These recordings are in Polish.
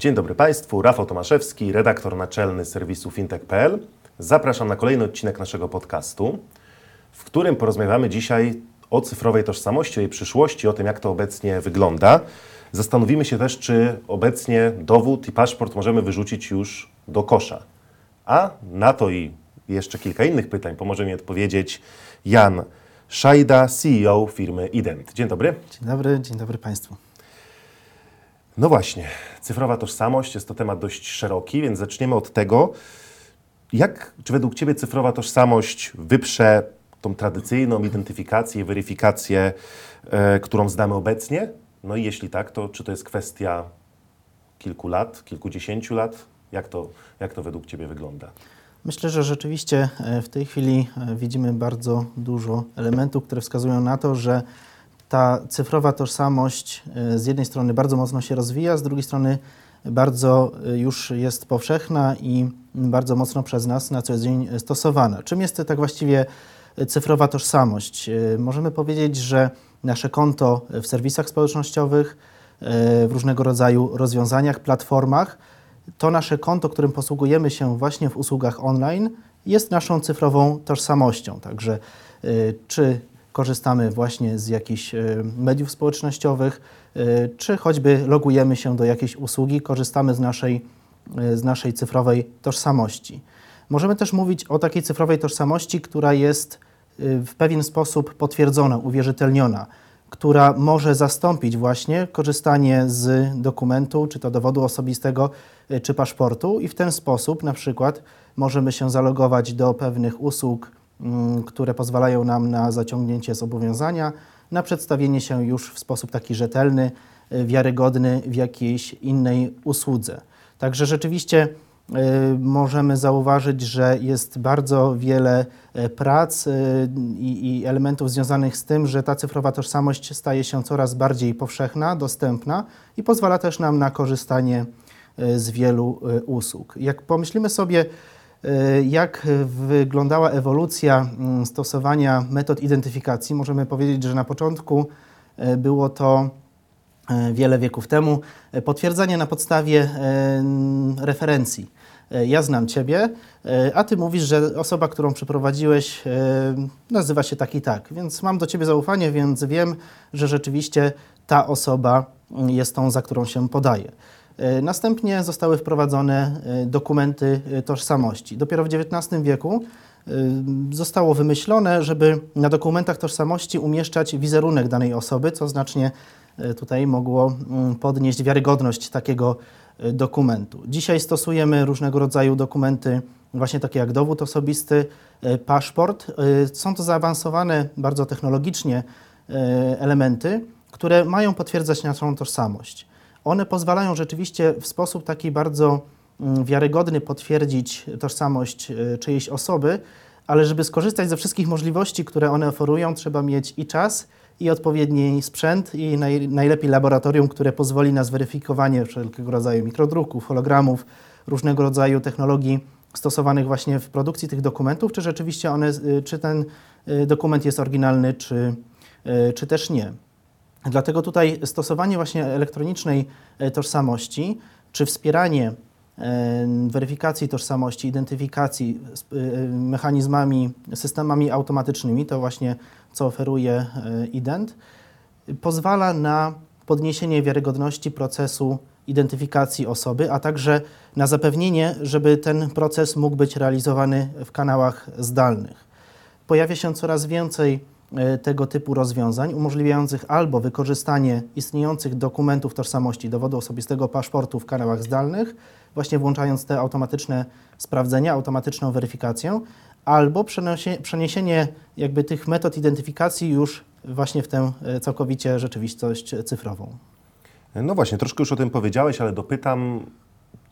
Dzień dobry Państwu, Rafał Tomaszewski, redaktor naczelny serwisu fintech.pl. Zapraszam na kolejny odcinek naszego podcastu, w którym porozmawiamy dzisiaj o cyfrowej tożsamości, o jej przyszłości, o tym, jak to obecnie wygląda. Zastanowimy się też, czy obecnie dowód i paszport możemy wyrzucić już do kosza. A na to i jeszcze kilka innych pytań pomoże mi odpowiedzieć Jan Szajda, CEO firmy Ident. Dzień dobry. Dzień dobry, dzień dobry Państwu. No właśnie, cyfrowa tożsamość jest to temat dość szeroki, więc zaczniemy od tego, jak, czy według Ciebie cyfrowa tożsamość wyprze tą tradycyjną identyfikację weryfikację, e, którą znamy obecnie? No i jeśli tak, to czy to jest kwestia kilku lat, kilkudziesięciu lat? Jak to, jak to według Ciebie wygląda? Myślę, że rzeczywiście e, w tej chwili e, widzimy bardzo dużo elementów, które wskazują na to, że ta cyfrowa tożsamość e, z jednej strony bardzo mocno się rozwija, z drugiej strony bardzo e, już jest powszechna i bardzo mocno przez nas na co dzień stosowana. Czym jest tak właściwie cyfrowa tożsamość? Możemy powiedzieć, że nasze konto w serwisach społecznościowych, w różnego rodzaju rozwiązaniach, platformach, to nasze konto, którym posługujemy się właśnie w usługach online, jest naszą cyfrową tożsamością. Także y, czy korzystamy właśnie z jakichś y, mediów społecznościowych, y, czy choćby logujemy się do jakiejś usługi, korzystamy z naszej, y, z naszej cyfrowej tożsamości. Możemy też mówić o takiej cyfrowej tożsamości, która jest w pewien sposób potwierdzona, uwierzytelniona, która może zastąpić właśnie korzystanie z dokumentu, czy to dowodu osobistego, czy paszportu i w ten sposób na przykład możemy się zalogować do pewnych usług, które pozwalają nam na zaciągnięcie zobowiązania, na przedstawienie się już w sposób taki rzetelny, y, wiarygodny w jakiejś innej usłudze. Także rzeczywiście y, możemy zauważyć, że jest bardzo wiele e, prac i, elementów związanych z tym, że ta cyfrowa tożsamość staje się coraz bardziej powszechna, dostępna i pozwala też nam na korzystanie e, z wielu e, usług. Jak pomyślimy sobie, e, jak wyglądała ewolucja mm, stosowania metod identyfikacji, możemy powiedzieć, że na początku e, było to e, wiele wieków temu, potwierdzanie na podstawie referencji. Ja znam Ciebie, a Ty mówisz, że osoba, którą przyprowadziłeś, e, nazywa się tak i tak. Więc mam do Ciebie zaufanie, więc wiem, że rzeczywiście ta osoba jest tą, za którą się podaje. E, Następnie zostały wprowadzone e, dokumenty e, tożsamości. Dopiero w XIX wieku zostało wymyślone, żeby na dokumentach tożsamości umieszczać wizerunek danej osoby, co znacznie tutaj mogło mm, podnieść wiarygodność takiego dokumentu. Dzisiaj stosujemy różnego rodzaju dokumenty, właśnie takie jak dowód osobisty, paszport. Są to zaawansowane bardzo technologicznie elementy, które mają potwierdzać naszą tożsamość. One pozwalają rzeczywiście w sposób taki bardzo mm, wiarygodny potwierdzić tożsamość e, czyjejś osoby, ale żeby skorzystać ze wszystkich możliwości, które one oferują, trzeba mieć i czas, i odpowiedni sprzęt, i naj, najlepiej laboratorium, które pozwoli na zweryfikowanie wszelkiego rodzaju mikrodruków, hologramów, różnego rodzaju technologii stosowanych właśnie w produkcji tych dokumentów, czy rzeczywiście one, y, czy ten y, dokument jest oryginalny, czy, czy też nie. Dlatego tutaj stosowanie właśnie elektronicznej e, tożsamości, czy wspieranie e, weryfikacji tożsamości, identyfikacji e, mechanizmami, systemami automatycznymi, to właśnie co oferuje ident, pozwala na podniesienie wiarygodności procesu identyfikacji osoby, a także na zapewnienie, żeby ten proces mógł być realizowany w kanałach zdalnych. Pojawia się coraz więcej tego typu rozwiązań umożliwiających albo wykorzystanie istniejących dokumentów tożsamości, dowodu osobistego, paszportu w kanałach zdalnych, właśnie włączając te automatyczne sprawdzenia, automatyczną weryfikację, albo przeniesienie jakby tych metod identyfikacji już właśnie w tę e, całkowicie rzeczywistość cyfrową. No właśnie, troszkę już o tym powiedziałeś, ale dopytam,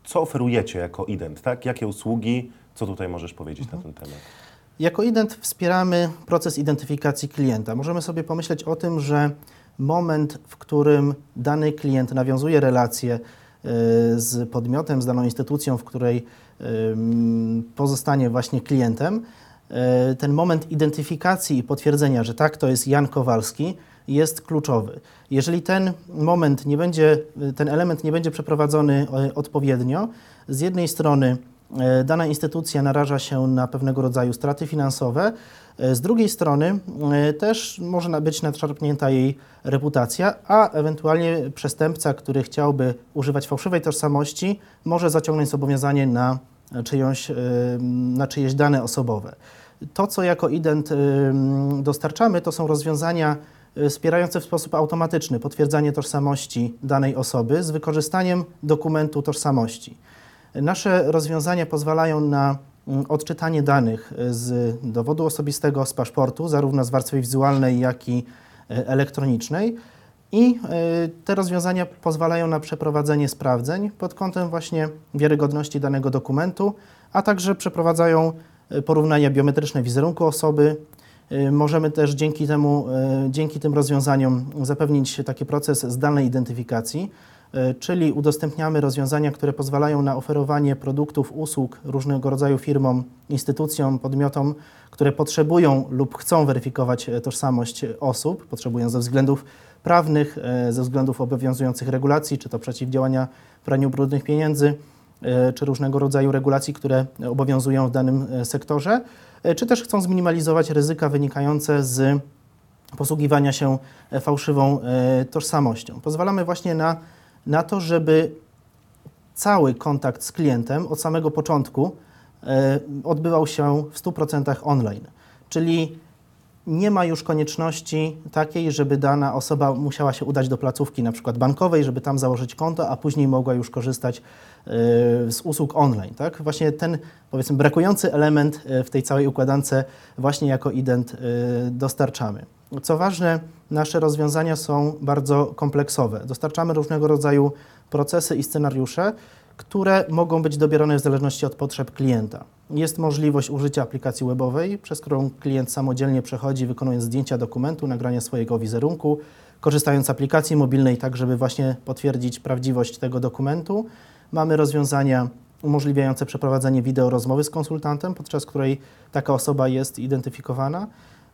co oferujecie jako ident, tak? Jakie usługi, co tutaj możesz powiedzieć na ten temat? Jako ident wspieramy proces identyfikacji klienta. Możemy sobie pomyśleć o tym, że moment, w którym dany klient nawiązuje relację y, z podmiotem, z daną instytucją, w której pozostanie właśnie klientem, e, ten moment identyfikacji i potwierdzenia, że tak, to jest Jan Kowalski, jest kluczowy. Jeżeli ten moment nie będzie, ten element nie będzie przeprowadzony e, odpowiednio, z jednej strony dana instytucja naraża się na pewnego rodzaju straty finansowe, e, z drugiej strony e, też może być nadszarpnięta jej reputacja, a ewentualnie przestępca, który chciałby używać fałszywej tożsamości, może zaciągnąć zobowiązanie na czyjąś, e, na czyjeś dane osobowe. To, co jako ident e, dostarczamy, to są rozwiązania e, wspierające w sposób automatyczny potwierdzanie tożsamości danej osoby z wykorzystaniem dokumentu tożsamości. Nasze rozwiązania pozwalają na mm, odczytanie danych e, z dowodu osobistego, z paszportu, zarówno z warstwy wizualnej, jak i e, elektronicznej. I e, te rozwiązania pozwalają na przeprowadzenie sprawdzeń pod kątem właśnie wiarygodności danego dokumentu, a także przeprowadzają porównania biometryczne wizerunku osoby. Możemy też dzięki temu, dzięki tym rozwiązaniom zapewnić taki proces zdalnej identyfikacji, czyli udostępniamy rozwiązania, które pozwalają na oferowanie produktów, usług różnego rodzaju firmom, instytucjom, podmiotom, które potrzebują lub chcą weryfikować e, tożsamość osób, potrzebują ze względów prawnych, e, ze względów obowiązujących regulacji, czy to przeciwdziałania praniu brudnych pieniędzy, e, czy różnego rodzaju regulacji, które obowiązują w danym e, sektorze, e, czy też chcą zminimalizować ryzyka wynikające z posługiwania się e, fałszywą e, tożsamością. Pozwalamy właśnie na, na to, żeby cały kontakt z klientem od samego początku e, odbywał się w 100% online. Czyli nie ma już konieczności takiej, żeby dana osoba musiała się udać do placówki na przykład bankowej, żeby tam założyć konto, a później mogła już korzystać e, z usług online. Tak? Właśnie ten powiedzmy brakujący element e, w tej całej układance właśnie jako ident dostarczamy. Co ważne, nasze rozwiązania są bardzo kompleksowe. Dostarczamy różnego rodzaju procesy i scenariusze, które mogą być dobierane w zależności od potrzeb klienta. Jest możliwość użycia aplikacji webowej, przez którą klient samodzielnie przechodzi, wykonując zdjęcia dokumentu, nagrania swojego wizerunku, korzystając z aplikacji mobilnej, tak żeby właśnie potwierdzić prawdziwość tego dokumentu. Mamy rozwiązania umożliwiające przeprowadzenie wideo rozmowy z konsultantem, podczas której taka osoba jest identyfikowana.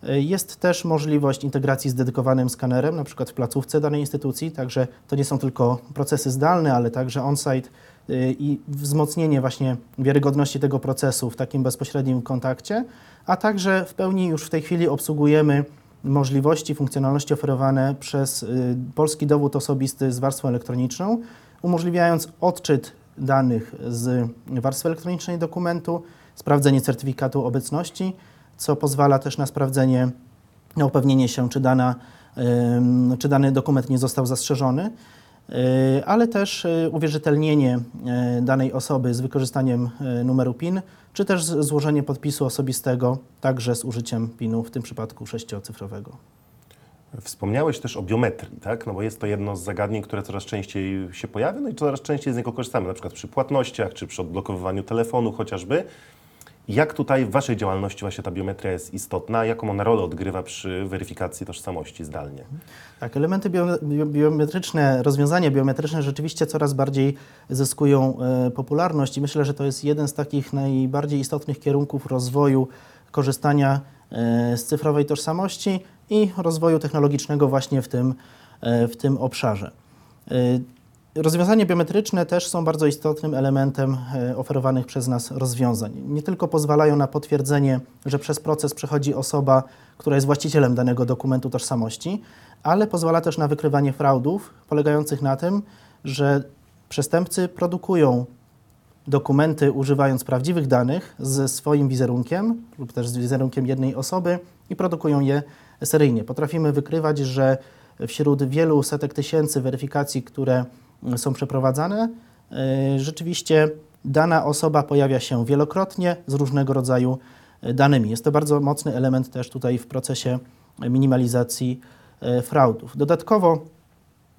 Jest też możliwość integracji z dedykowanym skanerem, na przykład w placówce danej instytucji, także to nie są tylko procesy zdalne, ale także on-site y, i wzmocnienie właśnie wiarygodności tego procesu w takim bezpośrednim kontakcie, a także w pełni już w tej chwili obsługujemy możliwości, funkcjonalności oferowane przez y, Polski Dowód Osobisty z warstwą elektroniczną, umożliwiając odczyt danych z warstwy elektronicznej dokumentu, sprawdzenie certyfikatu obecności, co pozwala też na sprawdzenie, na upewnienie się, czy, dana, czy dany dokument nie został zastrzeżony, y, ale też y, uwierzytelnienie y, danej osoby z wykorzystaniem numeru PIN, czy też złożenie podpisu osobistego, także z użyciem PIN-u, w tym przypadku sześciocyfrowego. Wspomniałeś też o biometrii, tak? No bo jest to jedno z zagadnień, które coraz częściej się pojawia, no i coraz częściej z niego korzystamy, na przykład przy płatnościach, czy przy odblokowywaniu telefonu chociażby. Jak tutaj w Waszej działalności właśnie ta biometria jest istotna? Jaką ona rolę odgrywa przy weryfikacji tożsamości zdalnie? Tak, elementy bio- bio- biometryczne, rozwiązania biometryczne rzeczywiście coraz bardziej zyskują e, popularność i myślę, że to jest jeden z takich najbardziej istotnych kierunków rozwoju korzystania e, z cyfrowej tożsamości i rozwoju technologicznego właśnie w tym, e, w tym obszarze. Rozwiązania biometryczne też są bardzo istotnym elementem e, oferowanych przez nas rozwiązań. Nie tylko pozwalają na potwierdzenie, że przez proces przechodzi osoba, która jest właścicielem danego dokumentu tożsamości, ale pozwala też na wykrywanie fraudów polegających na tym, że przestępcy produkują dokumenty używając prawdziwych danych ze swoim wizerunkiem lub też z wizerunkiem jednej osoby i produkują je seryjnie. Potrafimy wykrywać, że wśród wielu setek tysięcy weryfikacji, które są przeprowadzane, y, rzeczywiście dana osoba pojawia się wielokrotnie z różnego rodzaju y, danymi. Jest to bardzo mocny element też tutaj w procesie minimalizacji y, fraudów. Dodatkowo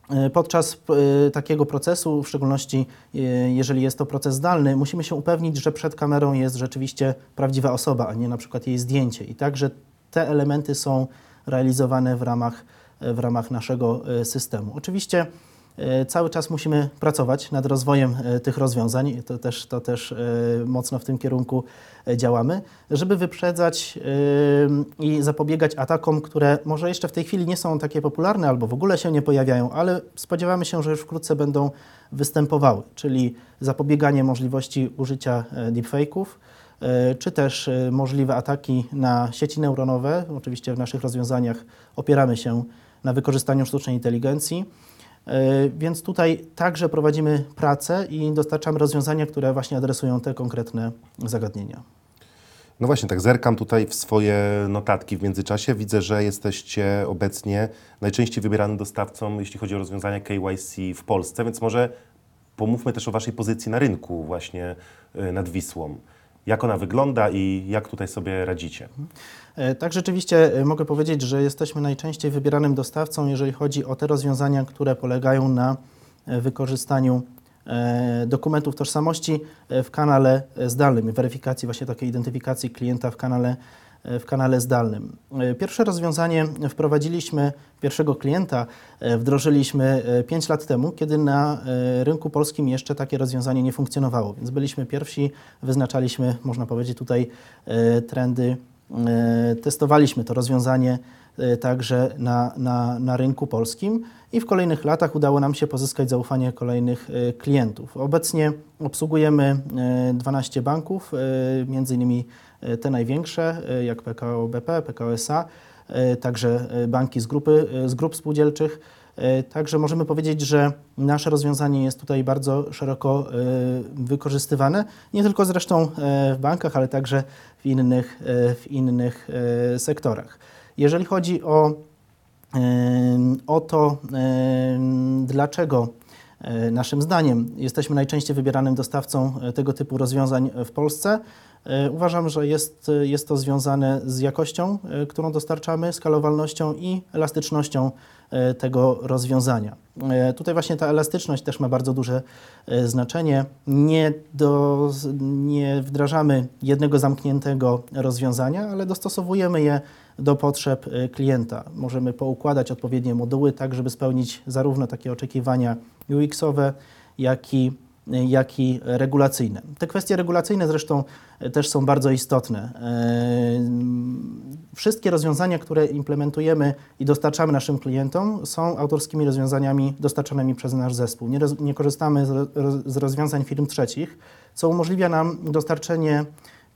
E, Podczas e, takiego procesu, w szczególności e, jeżeli jest to proces zdalny, musimy się upewnić, że przed kamerą jest rzeczywiście prawdziwa osoba, a nie na przykład jej zdjęcie. I także te elementy są realizowane w ramach, w ramach naszego e, systemu. Oczywiście E, Cały czas musimy pracować nad rozwojem e, tych rozwiązań. To też, to też e, mocno w tym kierunku e, działamy, żeby wyprzedzać e, i zapobiegać atakom, które może jeszcze w tej chwili nie są takie popularne albo w ogóle się nie pojawiają, ale spodziewamy się, że już wkrótce będą występowały, czyli zapobieganie możliwości użycia e, deepfake'ów, e, czy też e, możliwe ataki na sieci neuronowe. Oczywiście w naszych rozwiązaniach opieramy się na wykorzystaniu sztucznej inteligencji. E, Więc tutaj także prowadzimy pracę i dostarczamy rozwiązania, które właśnie adresują te konkretne zagadnienia. No właśnie, tak zerkam tutaj w swoje notatki w międzyczasie. Widzę, że jesteście obecnie najczęściej wybieranym dostawcą, jeśli chodzi o rozwiązania KYC w Polsce, więc może pomówmy też o Waszej pozycji na rynku właśnie y, nad Wisłą. Jak ona wygląda i jak tutaj sobie radzicie? E, Tak, rzeczywiście e, mogę powiedzieć, że jesteśmy najczęściej wybieranym dostawcą, jeżeli chodzi o te rozwiązania, które polegają na e, wykorzystaniu dokumentów tożsamości w kanale zdalnym, weryfikacji właśnie takiej identyfikacji klienta w kanale, w kanale zdalnym. E, Pierwsze rozwiązanie wprowadziliśmy, pierwszego klienta e, wdrożyliśmy 5 lat temu, kiedy na e, rynku polskim jeszcze takie rozwiązanie nie funkcjonowało, więc byliśmy pierwsi, wyznaczaliśmy, można powiedzieć tutaj e, trendy E, Testowaliśmy to rozwiązanie e, także na, na, na rynku polskim i w kolejnych latach udało nam się pozyskać zaufanie kolejnych e, klientów. Obecnie obsługujemy e, 12 banków, e, między innymi e, te największe, e, jak PKO BP, PKO SA, e, także e, banki z, grupy, e, z grup spółdzielczych. E, Także możemy powiedzieć, że nasze rozwiązanie jest tutaj bardzo szeroko e, wykorzystywane, nie tylko zresztą e, w bankach, ale także w innych, e, w innych e, sektorach. Jeżeli chodzi o, o to, dlaczego e, naszym zdaniem jesteśmy najczęściej wybieranym dostawcą e, tego typu rozwiązań w Polsce, e, uważam, że jest, jest to związane z jakością, e, którą dostarczamy, skalowalnością i elastycznością e, tego rozwiązania. E, Tutaj właśnie ta elastyczność też ma bardzo duże e, znaczenie. Nie, do, nie wdrażamy jednego zamkniętego rozwiązania, ale dostosowujemy je do potrzeb e, klienta. Możemy poukładać odpowiednie moduły tak, żeby spełnić zarówno takie oczekiwania UX-owe, jak i jak i regulacyjne. Te kwestie regulacyjne zresztą e, też są bardzo istotne. E, Wszystkie rozwiązania, które implementujemy i dostarczamy naszym klientom, są autorskimi rozwiązaniami dostarczanymi przez nasz zespół. Nie, roz, nie korzystamy z, z rozwiązań firm trzecich, co umożliwia nam dostarczenie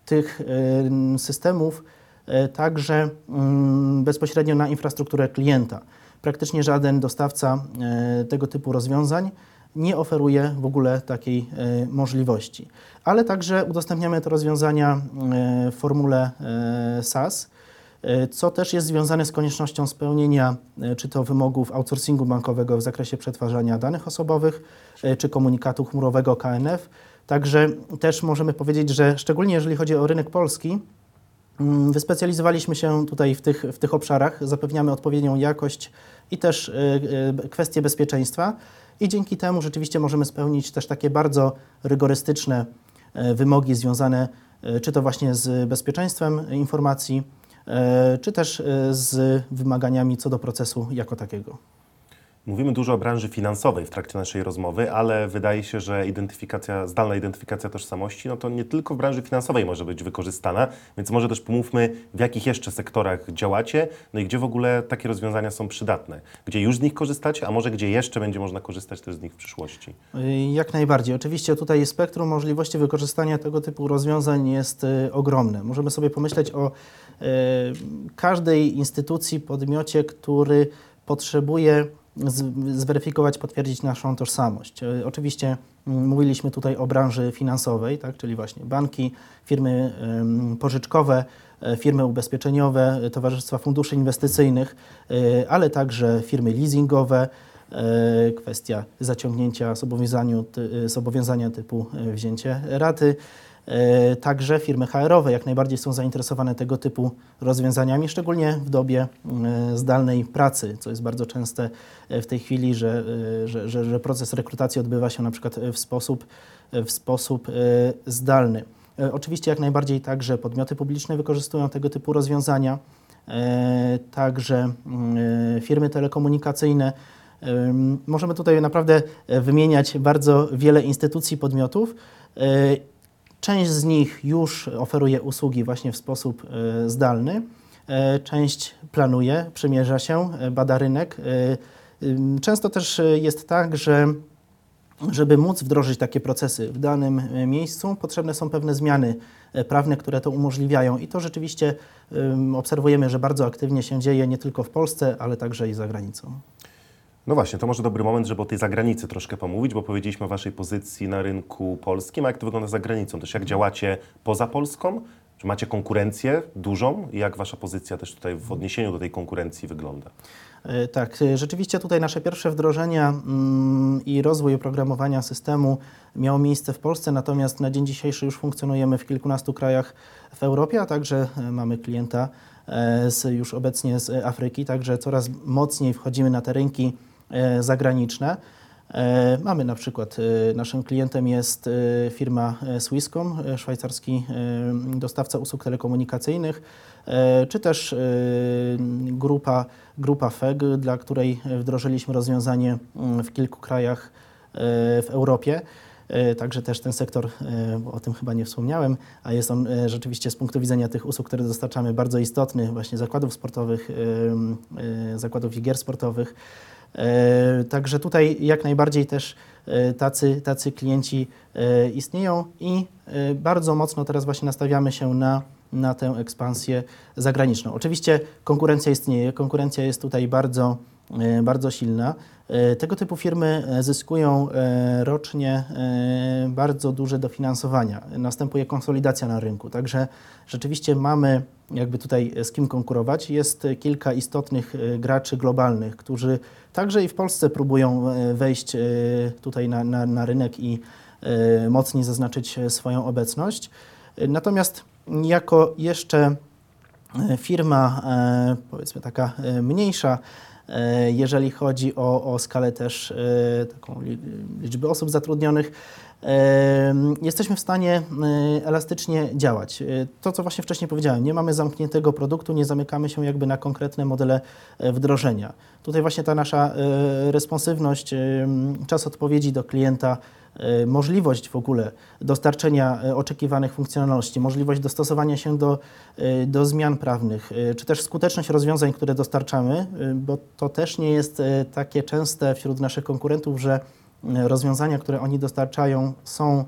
tych e, systemów także mm, bezpośrednio na infrastrukturę klienta. Praktycznie żaden dostawca e, tego typu rozwiązań nie oferuje w ogóle takiej e, możliwości. Ale także udostępniamy te rozwiązania e, w formule SaaS, co też jest związane z koniecznością spełnienia czy to wymogów outsourcingu bankowego w zakresie przetwarzania danych osobowych, czy komunikatu chmurowego KNF. Także też możemy powiedzieć, że szczególnie jeżeli chodzi o rynek polski, Wyspecjalizowaliśmy się tutaj w tych, w tych obszarach, zapewniamy odpowiednią jakość i też y, y, kwestie bezpieczeństwa i dzięki temu rzeczywiście możemy spełnić też takie bardzo rygorystyczne y, wymogi związane y, czy to właśnie z bezpieczeństwem informacji, y, czy też z wymaganiami co do procesu jako takiego. Mówimy dużo o branży finansowej w trakcie naszej rozmowy, ale wydaje się, że identyfikacja, zdalna identyfikacja tożsamości, no to nie tylko w branży finansowej może być wykorzystana, więc może też pomówmy, w jakich jeszcze sektorach działacie, no i gdzie w ogóle takie rozwiązania są przydatne. Gdzie już z nich korzystacie, a może gdzie jeszcze będzie można korzystać też z nich w przyszłości. Y, Jak najbardziej. Oczywiście tutaj spektrum możliwości wykorzystania tego typu rozwiązań jest y, ogromne. Możemy sobie pomyśleć o y, każdej instytucji, podmiocie, który potrzebuje zweryfikować, potwierdzić naszą tożsamość. Y, Oczywiście mm, mówiliśmy tutaj o branży finansowej, tak, czyli właśnie banki, firmy pożyczkowe, e, firmy ubezpieczeniowe, e, towarzystwa funduszy inwestycyjnych, e, ale także firmy leasingowe, e, kwestia zaciągnięcia zobowiązania typu e, wzięcie raty. E, Także firmy HR-owe jak najbardziej są zainteresowane tego typu rozwiązaniami, szczególnie w dobie e, zdalnej pracy, co jest bardzo częste e, w tej chwili, że, że, że, że proces rekrutacji odbywa się na przykład w sposób, w sposób zdalny. Oczywiście jak najbardziej także podmioty publiczne wykorzystują tego typu rozwiązania, także mm, firmy telekomunikacyjne, Możemy tutaj naprawdę wymieniać bardzo wiele instytucji, podmiotów. Część z nich już oferuje usługi właśnie w sposób e, zdalny, e, część planuje, przymierza się, e, bada rynek. Często też jest tak, że żeby móc wdrożyć takie procesy w danym miejscu, potrzebne są pewne zmiany prawne, które to umożliwiają. I to rzeczywiście obserwujemy, że bardzo aktywnie się dzieje nie tylko w Polsce, ale także i za granicą. No właśnie, to może dobry moment, żeby o tej zagranicy troszkę pomówić, bo powiedzieliśmy o Waszej pozycji na rynku polskim, a jak to wygląda za granicą? Też jak działacie poza Polską? Czy macie konkurencję dużą? I jak Wasza pozycja też tutaj w odniesieniu do tej konkurencji wygląda? E, Tak, e, rzeczywiście tutaj nasze pierwsze wdrożenia mm, i rozwój oprogramowania systemu miało miejsce w Polsce, natomiast na dzień dzisiejszy już funkcjonujemy w kilkunastu krajach w Europie, a także e, mamy klienta z, już obecnie z Afryki, także coraz mocniej wchodzimy na te rynki zagraniczne. E, Mamy na przykład, e, naszym klientem jest e, firma e, Swisscom, e, szwajcarski e, dostawca usług telekomunikacyjnych, e, czy też e, grupa, grupa FEG, dla której wdrożyliśmy rozwiązanie mm, w kilku krajach e, w Europie. E, Także też ten sektor, e, bo o tym chyba nie wspomniałem, a jest on e, rzeczywiście z punktu widzenia tych usług, które dostarczamy, bardzo istotny, właśnie zakładów sportowych, e, e, zakładów i gier sportowych. E, Także tutaj jak najbardziej też e, tacy, tacy klienci e, istnieją i bardzo mocno teraz właśnie nastawiamy się na, na tę ekspansję zagraniczną. Oczywiście konkurencja istnieje, konkurencja jest tutaj bardzo, bardzo silna. E, Tego typu firmy e, zyskują e, rocznie e, bardzo duże dofinansowania. Następuje konsolidacja na rynku, także rzeczywiście mamy jakby tutaj z kim konkurować. Jest e, kilka istotnych e, graczy globalnych, którzy także i w Polsce próbują e, wejść e, tutaj na, na, na rynek i e, mocniej zaznaczyć e, swoją obecność. E, Natomiast jako jeszcze e, firma, e, powiedzmy taka e, mniejsza, e, jeżeli chodzi o, o skalę też e, taką li- liczby osób zatrudnionych, e, jesteśmy w stanie e, elastycznie działać. E, To, co właśnie wcześniej powiedziałem, nie mamy zamkniętego produktu, nie zamykamy się jakby na konkretne modele e, wdrożenia. Tutaj właśnie ta nasza e, responsywność, czas odpowiedzi do klienta, e, możliwość w ogóle dostarczenia oczekiwanych funkcjonalności, możliwość dostosowania się do, do zmian prawnych, czy też skuteczność rozwiązań, które dostarczamy, bo to też nie jest takie częste wśród naszych konkurentów, że rozwiązania, które oni dostarczają są e,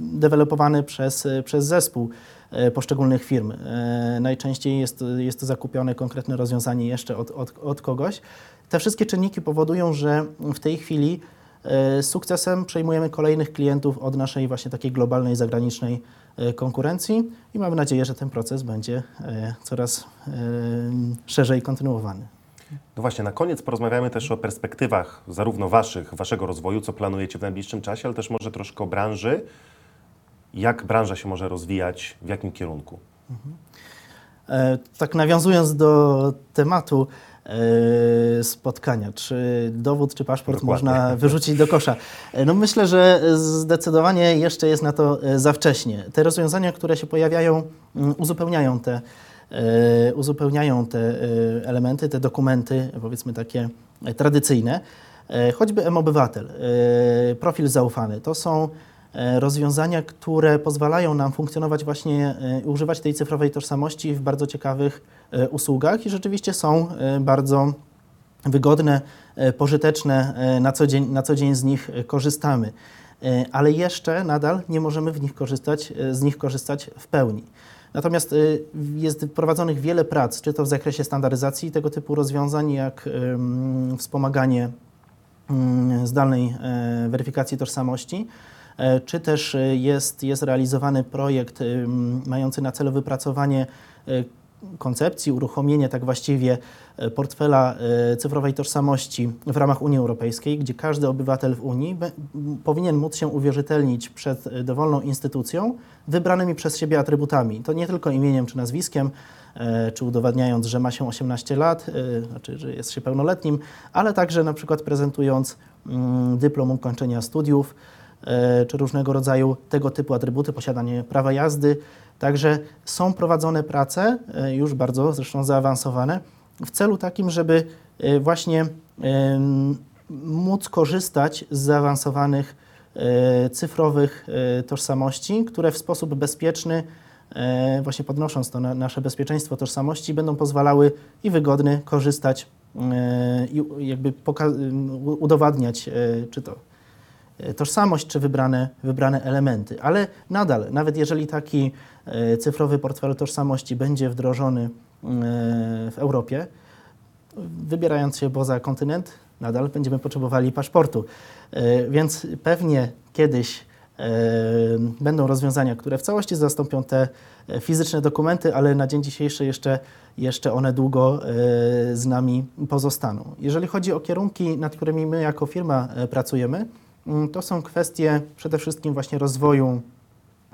dewelopowane przez, przez zespół e, poszczególnych firm. E, Najczęściej jest, jest zakupione konkretne rozwiązanie jeszcze od, od, od kogoś. Te wszystkie czynniki powodują, że w tej chwili z sukcesem przejmujemy kolejnych klientów od naszej właśnie takiej globalnej, zagranicznej konkurencji i mamy nadzieję, że ten proces będzie coraz szerzej kontynuowany. No właśnie, na koniec porozmawiamy też o perspektywach zarówno Waszych, Waszego rozwoju, co planujecie w najbliższym czasie, ale też może troszkę o branży. Jak branża się może rozwijać, w jakim kierunku? E, Tak nawiązując do tematu e, spotkania, czy dowód, czy paszport Dokładnie. można wyrzucić do kosza? E, No myślę, że zdecydowanie jeszcze jest na to za wcześnie. Te rozwiązania, które się pojawiają, mm, uzupełniają te, uzupełniają te e, elementy, te dokumenty, powiedzmy takie e, tradycyjne. E, Choćby M-Obywatel, e, profil zaufany, to są e, rozwiązania, które pozwalają nam funkcjonować właśnie, e, używać tej cyfrowej tożsamości w bardzo ciekawych e, usługach i rzeczywiście są e, bardzo wygodne, e, pożyteczne, e, na co dzień, na co dzień z nich e, korzystamy. E, Ale jeszcze nadal nie możemy w nich korzystać, e, z nich korzystać w pełni. Natomiast e, jest prowadzonych wiele prac, czy to w zakresie standaryzacji tego typu rozwiązań, jak wspomaganie zdalnej e, weryfikacji tożsamości, e, czy też e, jest, jest realizowany projekt mający na celu wypracowanie e, koncepcji, uruchomienie tak właściwie portfela e, cyfrowej tożsamości w ramach Unii Europejskiej, gdzie każdy obywatel w Unii powinien móc się uwierzytelnić przed e, dowolną instytucją wybranymi przez siebie atrybutami. To nie tylko imieniem czy nazwiskiem, e, czy udowadniając, że ma się 18 lat, znaczy, że jest się pełnoletnim, ale także na przykład prezentując mm, dyplom ukończenia studiów, czy różnego rodzaju tego typu atrybuty, posiadanie prawa jazdy. Także są prowadzone prace, już bardzo zresztą zaawansowane, w celu takim, żeby y, właśnie ym, móc korzystać z zaawansowanych y, cyfrowych y, tożsamości, które w sposób bezpieczny, y, właśnie podnosząc to na nasze bezpieczeństwo tożsamości, będą pozwalały i wygodny korzystać y, i jakby udowadniać, y, czy to tożsamość czy wybrane, wybrane elementy. Ale nadal, nawet jeżeli taki cyfrowy portfel tożsamości będzie wdrożony w Europie, wybierając się poza kontynent, nadal będziemy potrzebowali paszportu. E, Więc pewnie kiedyś e, będą rozwiązania, które w całości zastąpią te e, fizyczne dokumenty, ale na dzień dzisiejszy jeszcze, jeszcze one długo z nami pozostaną. Jeżeli chodzi o kierunki, nad którymi my jako firma pracujemy, mm, to są kwestie przede wszystkim właśnie rozwoju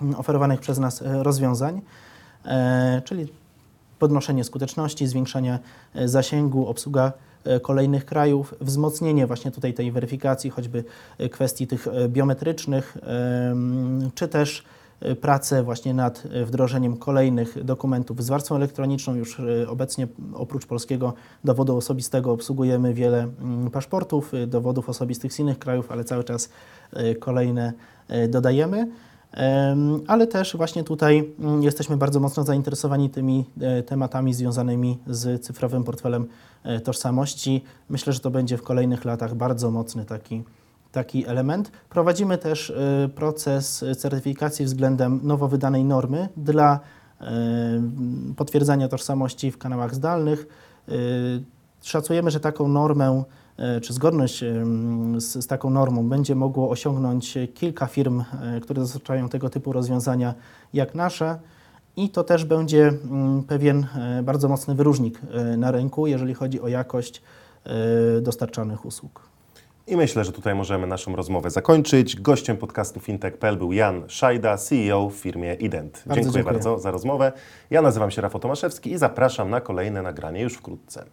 mm, oferowanych przez nas rozwiązań, czyli podnoszenie skuteczności, zwiększanie e, zasięgu, obsługa e, kolejnych krajów, wzmocnienie właśnie tutaj tej weryfikacji, choćby e, kwestii tych biometrycznych, czy też pracę właśnie nad wdrożeniem kolejnych dokumentów z warstwą elektroniczną. Już obecnie oprócz polskiego dowodu osobistego obsługujemy wiele mm, paszportów, dowodów osobistych z innych krajów, ale cały czas kolejne dodajemy. Ale też właśnie tutaj mm, jesteśmy bardzo mocno zainteresowani tymi e, tematami związanymi z cyfrowym portfelem e, tożsamości. Myślę, że to będzie w kolejnych latach bardzo mocny taki, taki element. Prowadzimy też e, proces certyfikacji względem nowo wydanej normy dla potwierdzania tożsamości w kanałach zdalnych. Szacujemy, że taką normę e, czy zgodność z, z taką normą będzie mogło osiągnąć kilka firm, e, które dostarczają tego typu rozwiązania jak nasze. I to też będzie pewien e, bardzo mocny wyróżnik na rynku, jeżeli chodzi o jakość dostarczanych usług. I myślę, że tutaj możemy naszą rozmowę zakończyć. Gościem podcastu fintech.pl był Jan Szajda, CEO w firmie Ident. Bardzo dziękuję dziękuję. bardzo za rozmowę. Ja nazywam się Rafał Tomaszewski i zapraszam na kolejne nagranie już wkrótce.